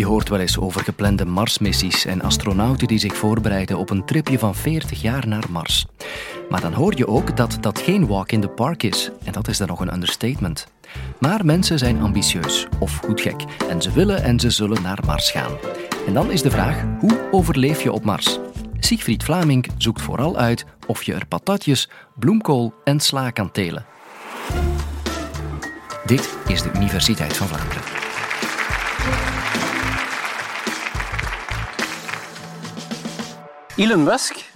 Je hoort wel eens over geplande Marsmissies en astronauten die zich voorbereiden op een tripje van 40 jaar naar Mars. Maar dan hoor je ook dat dat geen walk in the park is. En dat is dan nog een understatement. Maar mensen zijn ambitieus of goed gek en ze willen en ze zullen naar Mars gaan. En dan is de vraag: hoe overleef je op Mars? Siegfried Vlaming zoekt vooral uit of je er patatjes, bloemkool en sla kan telen. Dit is de Universiteit van Vlaanderen. Elon Musk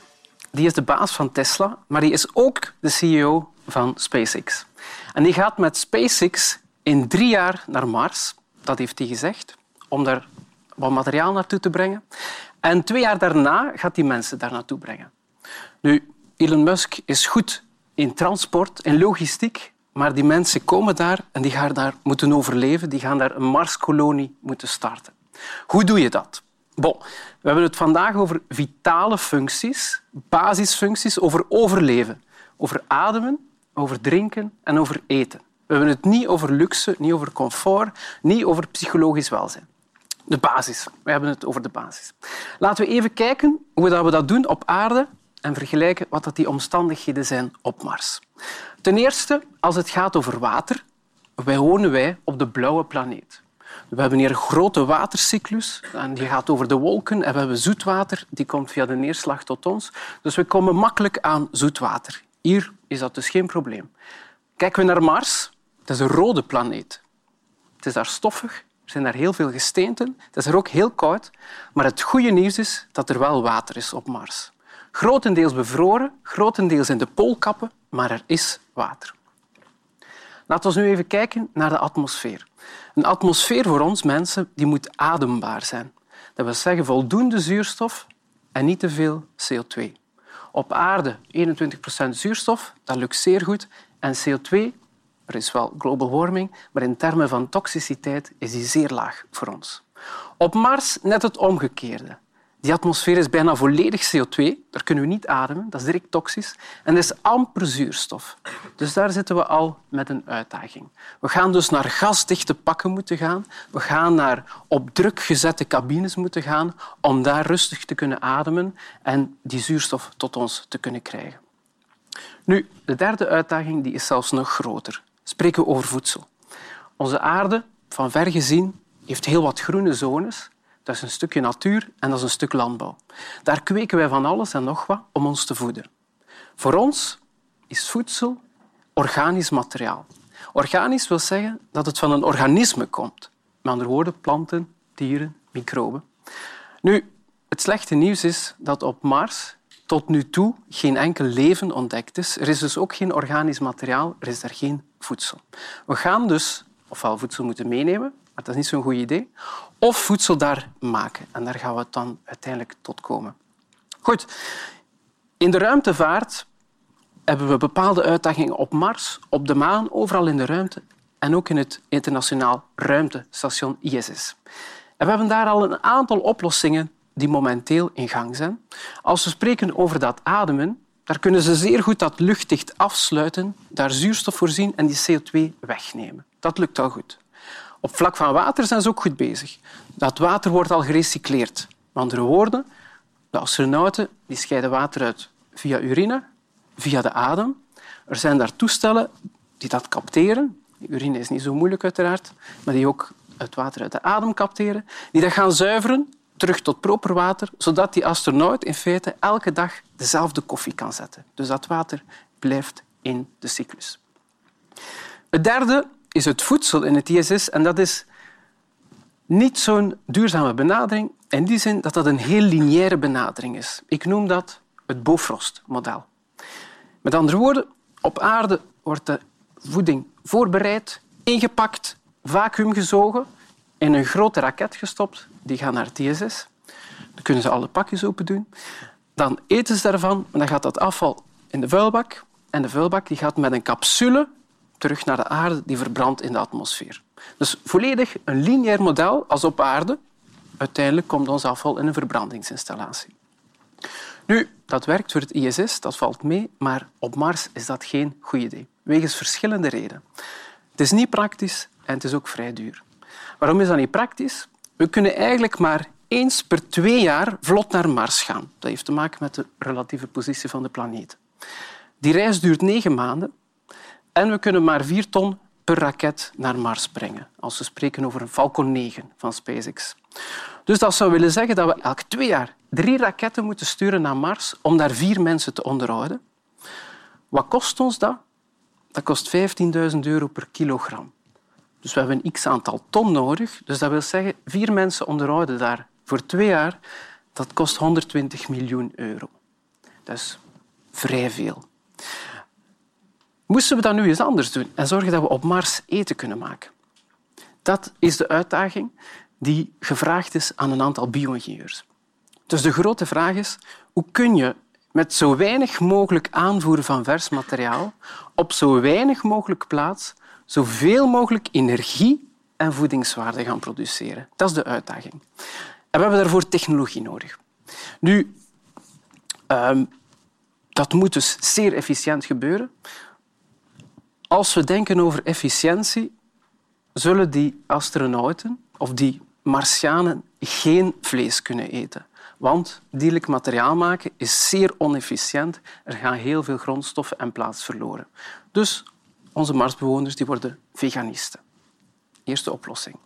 die is de baas van Tesla, maar die is ook de CEO van SpaceX. En die gaat met SpaceX in drie jaar naar Mars, dat heeft hij gezegd, om daar wat materiaal naartoe te brengen. En twee jaar daarna gaat hij mensen daar naartoe brengen. Nu, Elon Musk is goed in transport en logistiek, maar die mensen komen daar en die gaan daar moeten overleven. Die gaan daar een Marskolonie moeten starten. Hoe doe je dat? Bon, we hebben het vandaag over vitale functies, basisfuncties, over overleven, over ademen, over drinken en over eten. We hebben het niet over luxe, niet over comfort, niet over psychologisch welzijn. De basis. We hebben het over de basis. Laten we even kijken hoe we dat doen op aarde en vergelijken wat die omstandigheden zijn op Mars. Ten eerste, als het gaat over water, wonen wij op de blauwe planeet. We hebben hier een grote watercyclus en die gaat over de wolken en we hebben zoetwater, die komt via de neerslag tot ons. Dus we komen makkelijk aan zoetwater. Hier is dat dus geen probleem. Kijken we naar Mars, het is een rode planeet. Het is daar stoffig, er zijn daar heel veel gesteenten, het is er ook heel koud, maar het goede nieuws is dat er wel water is op Mars. Grotendeels bevroren, grotendeels in de poolkappen, maar er is water. Laten we nu even kijken naar de atmosfeer. Een atmosfeer voor ons mensen die moet adembaar zijn. Dat wil zeggen voldoende zuurstof en niet te veel CO2. Op aarde 21% zuurstof, dat lukt zeer goed. En CO2, er is wel global warming, maar in termen van toxiciteit is die zeer laag voor ons. Op Mars net het omgekeerde. Die atmosfeer is bijna volledig CO2. Daar kunnen we niet ademen, dat is direct toxisch. En er is amper zuurstof. Dus daar zitten we al met een uitdaging. We gaan dus naar gasdichte pakken moeten gaan. We gaan naar op druk gezette cabines moeten gaan om daar rustig te kunnen ademen en die zuurstof tot ons te kunnen krijgen. Nu, de derde uitdaging die is zelfs nog groter. Spreken we over voedsel. Onze aarde, van ver gezien, heeft heel wat groene zones dat is een stukje natuur en dat is een stuk landbouw. Daar kweken wij van alles en nog wat om ons te voeden. Voor ons is voedsel organisch materiaal. Organisch wil zeggen dat het van een organisme komt. Met andere woorden, planten, dieren, microben. Nu, het slechte nieuws is dat op Mars tot nu toe geen enkel leven ontdekt is. Er is dus ook geen organisch materiaal, er is daar geen voedsel. We gaan dus ofwel voedsel moeten meenemen, maar dat is niet zo'n goed idee. Of voedsel daar maken. En daar gaan we dan uiteindelijk tot komen. Goed. In de ruimtevaart hebben we bepaalde uitdagingen op Mars, op de maan, overal in de ruimte en ook in het internationaal ruimtestation ISS. En we hebben daar al een aantal oplossingen die momenteel in gang zijn. Als we spreken over dat ademen, daar kunnen ze zeer goed dat luchtdicht afsluiten, daar zuurstof voorzien en die CO2 wegnemen. Dat lukt al goed. Op vlak van water zijn ze ook goed bezig. Dat water wordt al gerecycleerd. Met andere woorden, de astronauten die scheiden water uit via urine, via de adem. Er zijn daar toestellen die dat capteren. urine is niet zo moeilijk, uiteraard, maar die ook het water uit de adem capteren. Die dat gaan zuiveren terug tot proper water, zodat die astronaut in feite elke dag dezelfde koffie kan zetten. Dus dat water blijft in de cyclus. Het derde is het voedsel in het ISS en dat is niet zo'n duurzame benadering in die zin dat dat een heel lineaire benadering is. Ik noem dat het Bofrost-model. Met andere woorden, op aarde wordt de voeding voorbereid, ingepakt, vacuümgezogen, in een grote raket gestopt. Die gaan naar het ISS. Dan kunnen ze alle pakjes open doen. Dan eten ze daarvan en dan gaat dat afval in de vuilbak. En de vuilbak die gaat met een capsule terug naar de aarde die verbrandt in de atmosfeer. Dus volledig een lineair model als op aarde. Uiteindelijk komt ons afval in een verbrandingsinstallatie. Nu, dat werkt voor het ISS, dat valt mee, maar op Mars is dat geen goed idee. Wegens verschillende redenen. Het is niet praktisch en het is ook vrij duur. Waarom is dat niet praktisch? we kunnen eigenlijk maar eens per twee jaar vlot naar Mars gaan. Dat heeft te maken met de relatieve positie van de planeet. Die reis duurt negen maanden en we kunnen maar vier ton per raket naar Mars brengen, als we spreken over een Falcon 9 van SpaceX. Dus dat zou willen zeggen dat we elk twee jaar drie raketten moeten sturen naar Mars om daar vier mensen te onderhouden. Wat kost ons dat? Dat kost 15.000 euro per kilogram. Dus we hebben een x-aantal ton nodig. Dus dat wil zeggen, vier mensen onderhouden daar voor twee jaar. Dat kost 120 miljoen euro. Dat is vrij veel. Moesten we dat nu eens anders doen en zorgen dat we op Mars eten kunnen maken? Dat is de uitdaging die gevraagd is aan een aantal bio-ingenieurs. Dus de grote vraag is, hoe kun je met zo weinig mogelijk aanvoeren van vers materiaal op zo weinig mogelijk plaats zoveel mogelijk energie en voedingswaarde gaan produceren? Dat is de uitdaging. En we hebben daarvoor technologie nodig. Nu, um, dat moet dus zeer efficiënt gebeuren. Als we denken over efficiëntie, zullen die astronauten of die Martianen geen vlees kunnen eten. Want dierlijk materiaal maken is zeer onefficiënt. Er gaan heel veel grondstoffen en plaats verloren. Dus onze Marsbewoners die worden veganisten. Eerste oplossing.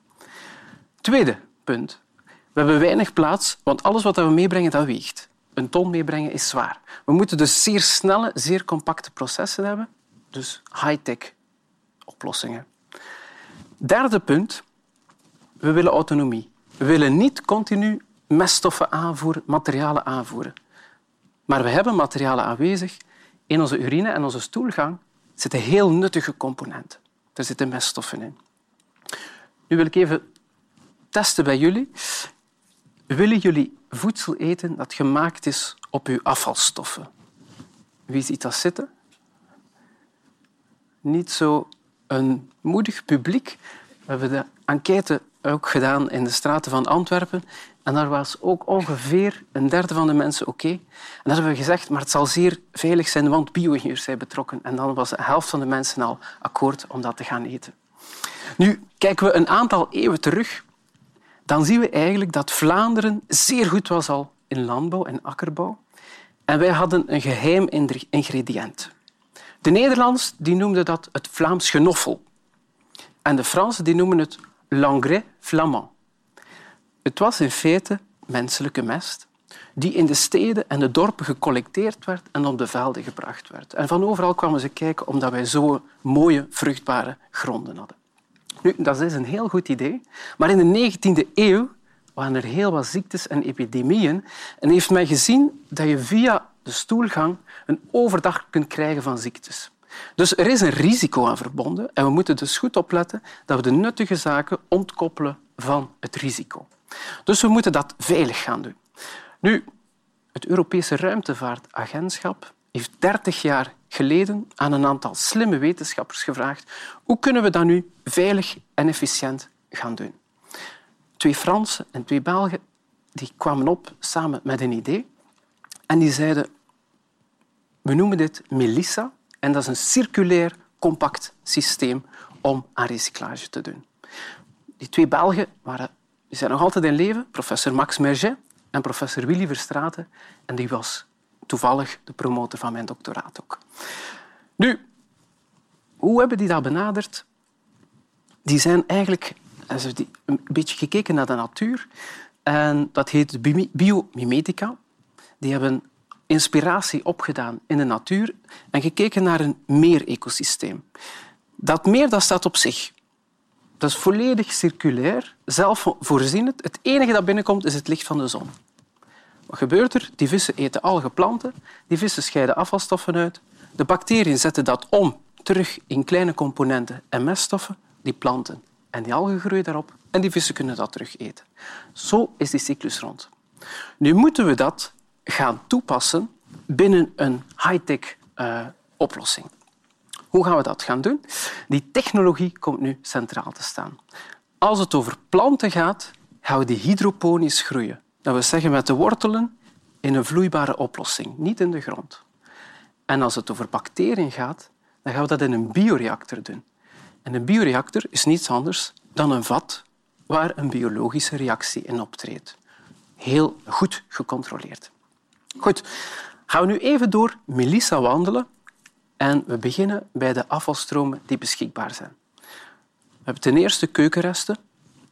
Tweede punt. We hebben weinig plaats, want alles wat we meebrengen, dat weegt. Een ton meebrengen is zwaar. We moeten dus zeer snelle, zeer compacte processen hebben. Dus high-tech oplossingen. Derde punt. We willen autonomie. We willen niet continu meststoffen aanvoeren, materialen aanvoeren. Maar we hebben materialen aanwezig. In onze urine en onze stoelgang zitten heel nuttige componenten. Er zitten meststoffen in. Nu wil ik even testen bij jullie. Willen jullie voedsel eten dat gemaakt is op uw afvalstoffen? Wie ziet dat zitten? Niet zo een moedig publiek. We hebben de enquête ook gedaan in de straten van Antwerpen. En daar was ook ongeveer een derde van de mensen oké. En dan hebben we gezegd, maar het zal zeer veilig zijn, want bio-ingenieurs zijn betrokken. En dan was de helft van de mensen al akkoord om dat te gaan eten. Nu, kijken we een aantal eeuwen terug, dan zien we eigenlijk dat Vlaanderen zeer goed was al in landbouw en akkerbouw. En wij hadden een geheim ingrediënt. De Nederlanders die noemden dat het Vlaams genoffel. En de Fransen die noemen het l'engrais flamand. Het was in feite menselijke mest die in de steden en de dorpen gecollecteerd werd en op de velden gebracht werd. En van overal kwamen ze kijken omdat wij zo mooie, vruchtbare gronden hadden. Nu, dat is een heel goed idee, maar in de 19e eeuw waren er heel wat ziektes en epidemieën en heeft men gezien dat je via de stoelgang een overdag kunt krijgen van ziektes. Dus er is een risico aan verbonden en we moeten dus goed opletten dat we de nuttige zaken ontkoppelen van het risico. Dus we moeten dat veilig gaan doen. Nu, het Europese Ruimtevaartagentschap heeft 30 jaar geleden aan een aantal slimme wetenschappers gevraagd hoe kunnen we dat nu veilig en efficiënt gaan doen. Twee Fransen en twee Belgen die kwamen op samen met een idee en die zeiden we noemen dit Melissa en dat is een circulair compact systeem om aan recyclage te doen. Die twee Belgen waren, die zijn nog altijd in leven, professor Max Merget en professor Willy Verstraeten. En die was toevallig de promotor van mijn doctoraat ook. Nu, hoe hebben die dat benaderd? Die zijn eigenlijk een beetje gekeken naar de natuur. En dat heet biomimetica. Die hebben inspiratie opgedaan in de natuur en gekeken naar een meerecosysteem. Dat meer dat staat op zich. Dat is volledig circulair, zelfvoorzienend. Het enige dat binnenkomt is het licht van de zon. Wat gebeurt er? Die vissen eten algeplanten, die vissen scheiden afvalstoffen uit. De bacteriën zetten dat om terug in kleine componenten en meststoffen, die planten. En die algen groeien daarop en die vissen kunnen dat terug eten. Zo is die cyclus rond. Nu moeten we dat gaan toepassen binnen een high-tech uh, oplossing. Hoe gaan we dat gaan doen? Die technologie komt nu centraal te staan. Als het over planten gaat, gaan we die hydroponisch groeien. Dat wil zeggen met de wortelen in een vloeibare oplossing, niet in de grond. En als het over bacteriën gaat, dan gaan we dat in een bioreactor doen. En een bioreactor is niets anders dan een vat waar een biologische reactie in optreedt. Heel goed gecontroleerd. Goed, gaan we nu even door Melissa wandelen en we beginnen bij de afvalstromen die beschikbaar zijn. We hebben ten eerste keukenresten,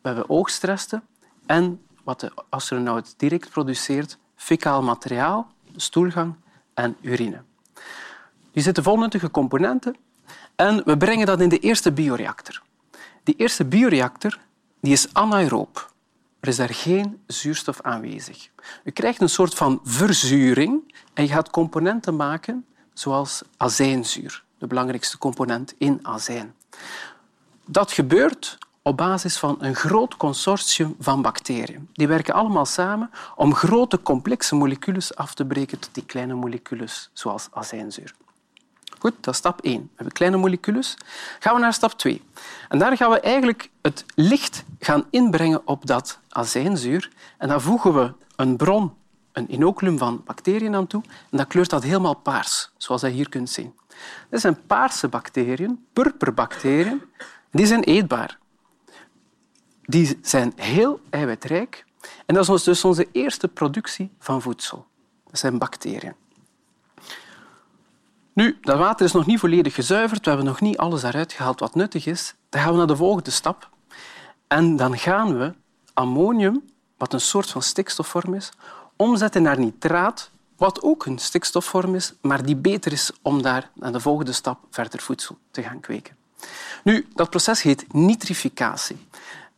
we hebben oogstresten en wat de astronaut direct produceert, fecaal materiaal, stoelgang en urine. Die zitten vol nuttige componenten en we brengen dat in de eerste bioreactor. Die eerste bioreactor die is anaeroop. Er is daar geen zuurstof aanwezig. Je krijgt een soort van verzuring en je gaat componenten maken zoals azijnzuur, de belangrijkste component in azijn. Dat gebeurt op basis van een groot consortium van bacteriën. Die werken allemaal samen om grote complexe moleculen af te breken tot die kleine moleculen, zoals azijnzuur. Dat is stap 1. We hebben kleine moleculen. Gaan we naar stap 2. En daar gaan we eigenlijk het licht gaan inbrengen op dat azijnzuur. En dan voegen we een bron, een inoculum van bacteriën aan toe. En dat kleurt dat helemaal paars, zoals je hier kunt zien. Dit zijn paarse bacteriën, purperbacteriën. Die zijn eetbaar. Die zijn heel eiwitrijk. En dat is dus onze eerste productie van voedsel. Dat zijn bacteriën. Nu, dat water is nog niet volledig gezuiverd. We hebben nog niet alles eruit gehaald wat nuttig is. Dan gaan we naar de volgende stap. En dan gaan we ammonium, wat een soort van stikstofvorm is, omzetten naar nitraat, wat ook een stikstofvorm is, maar die beter is om daar naar de volgende stap verder voedsel te gaan kweken. Nu, dat proces heet nitrificatie.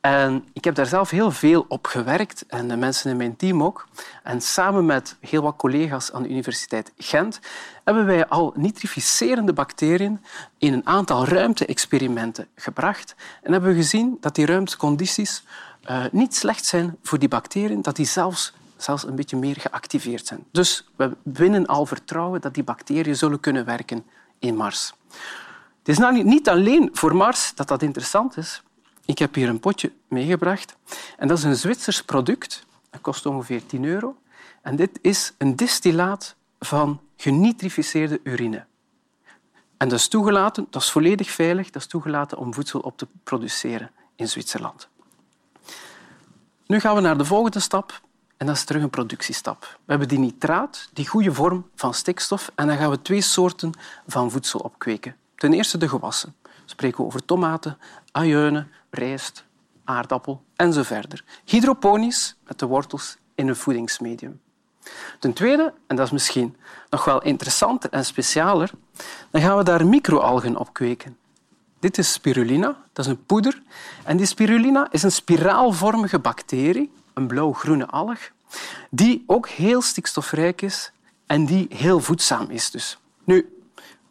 En ik heb daar zelf heel veel op gewerkt en de mensen in mijn team ook. En samen met heel wat collega's aan de Universiteit Gent hebben wij al nitrificerende bacteriën in een aantal ruimte-experimenten gebracht en hebben we gezien dat die ruimtecondities uh, niet slecht zijn voor die bacteriën, dat die zelfs, zelfs een beetje meer geactiveerd zijn. Dus we winnen al vertrouwen dat die bacteriën zullen kunnen werken in Mars. Het is nou niet alleen voor Mars dat dat interessant is. Ik heb hier een potje meegebracht. En dat is een Zwitsers product. Dat kost ongeveer 10 euro. En dit is een distillaat van genitrificeerde urine. En dat is toegelaten, dat is volledig veilig, dat is toegelaten om voedsel op te produceren in Zwitserland. Nu gaan we naar de volgende stap en dat is terug een productiestap. We hebben die nitraat, die goede vorm van stikstof, en dan gaan we twee soorten van voedsel opkweken. Ten eerste de gewassen. We spreken over tomaten, rijst, aardappel en zo verder. Hydroponisch, met de wortels in een voedingsmedium. Ten tweede, en dat is misschien nog wel interessanter en specialer, dan gaan we daar microalgen op kweken. Dit is spirulina, dat is een poeder. En die spirulina is een spiraalvormige bacterie, een blauw-groene alg, die ook heel stikstofrijk is en die heel voedzaam is. Dus. Nu,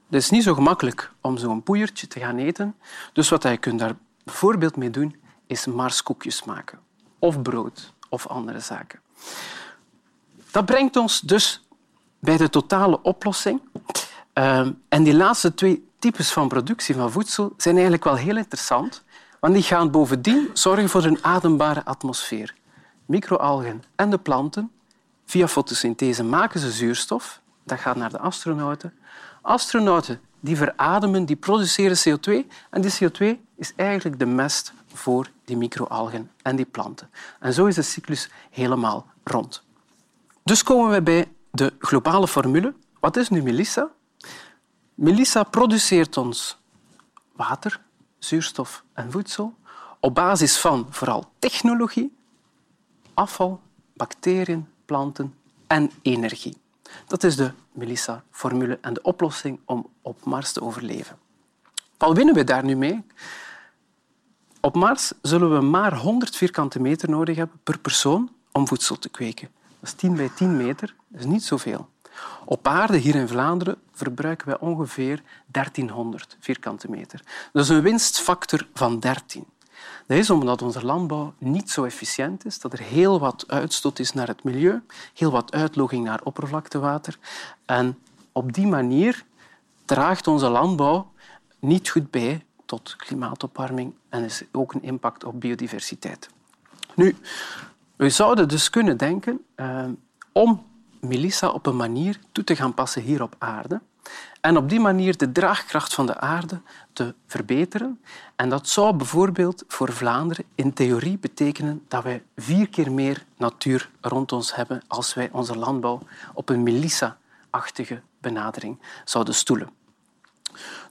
het is niet zo gemakkelijk om zo'n poeiertje te gaan eten. Dus wat je kunt daar bijvoorbeeld mee doen, is marskoekjes maken. Of brood, of andere zaken. Dat brengt ons dus bij de totale oplossing. Ehm, en die laatste twee types van productie van voedsel zijn eigenlijk wel heel interessant, want die gaan bovendien zorgen voor een adembare atmosfeer. Microalgen en de planten, via fotosynthese maken ze zuurstof. Dat gaat naar de astronauten. Astronauten die verademen, die produceren CO2 en die CO2 is eigenlijk de mest voor die microalgen en die planten. En zo is de cyclus helemaal rond. Dus komen we bij de globale formule. Wat is nu Melissa? Melissa produceert ons water, zuurstof en voedsel op basis van vooral technologie, afval, bacteriën, planten en energie. Dat is de Melissa-formule en de oplossing om op Mars te overleven. Wat winnen we daar nu mee? Op Mars zullen we maar 100 vierkante meter nodig hebben per persoon om voedsel te kweken. Dat is 10 bij 10 meter, dat is niet zoveel. Op aarde, hier in Vlaanderen, verbruiken wij ongeveer 1300 vierkante meter. Dat is een winstfactor van 13. Dat is omdat onze landbouw niet zo efficiënt is, dat er heel wat uitstoot is naar het milieu, heel wat uitloging naar oppervlaktewater. En op die manier draagt onze landbouw niet goed bij tot klimaatopwarming en is ook een impact op biodiversiteit. Nu, we zouden dus kunnen denken eh, om Melissa op een manier toe te gaan passen hier op aarde. En op die manier de draagkracht van de aarde te verbeteren. En dat zou bijvoorbeeld voor Vlaanderen in theorie betekenen dat wij vier keer meer natuur rond ons hebben als wij onze landbouw op een Melissa-achtige benadering zouden stoelen.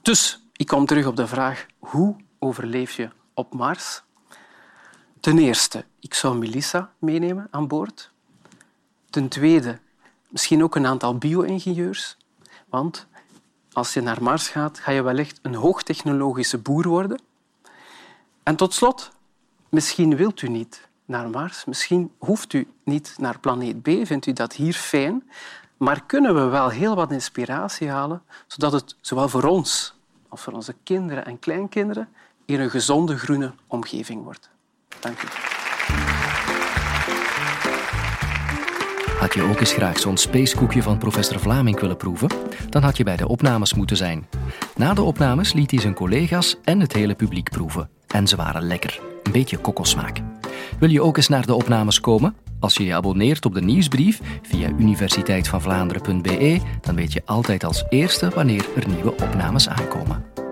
Dus ik kom terug op de vraag hoe overleef je op Mars? Ten eerste, ik zou Melissa meenemen aan boord. Ten tweede, misschien ook een aantal bio-ingenieurs. Want als je naar Mars gaat, ga je wellicht een hoogtechnologische boer worden. En tot slot, misschien wilt u niet naar Mars, misschien hoeft u niet naar planeet B, vindt u dat hier fijn, maar kunnen we wel heel wat inspiratie halen, zodat het zowel voor ons als voor onze kinderen en kleinkinderen hier een gezonde groene omgeving wordt. Dank u. Had je ook eens graag zo'n spacekoekje van professor Vlaming willen proeven? Dan had je bij de opnames moeten zijn. Na de opnames liet hij zijn collega's en het hele publiek proeven. En ze waren lekker. Een beetje kokossmaak. Wil je ook eens naar de opnames komen? Als je je abonneert op de nieuwsbrief via universiteitvanvlaanderen.be, dan weet je altijd als eerste wanneer er nieuwe opnames aankomen.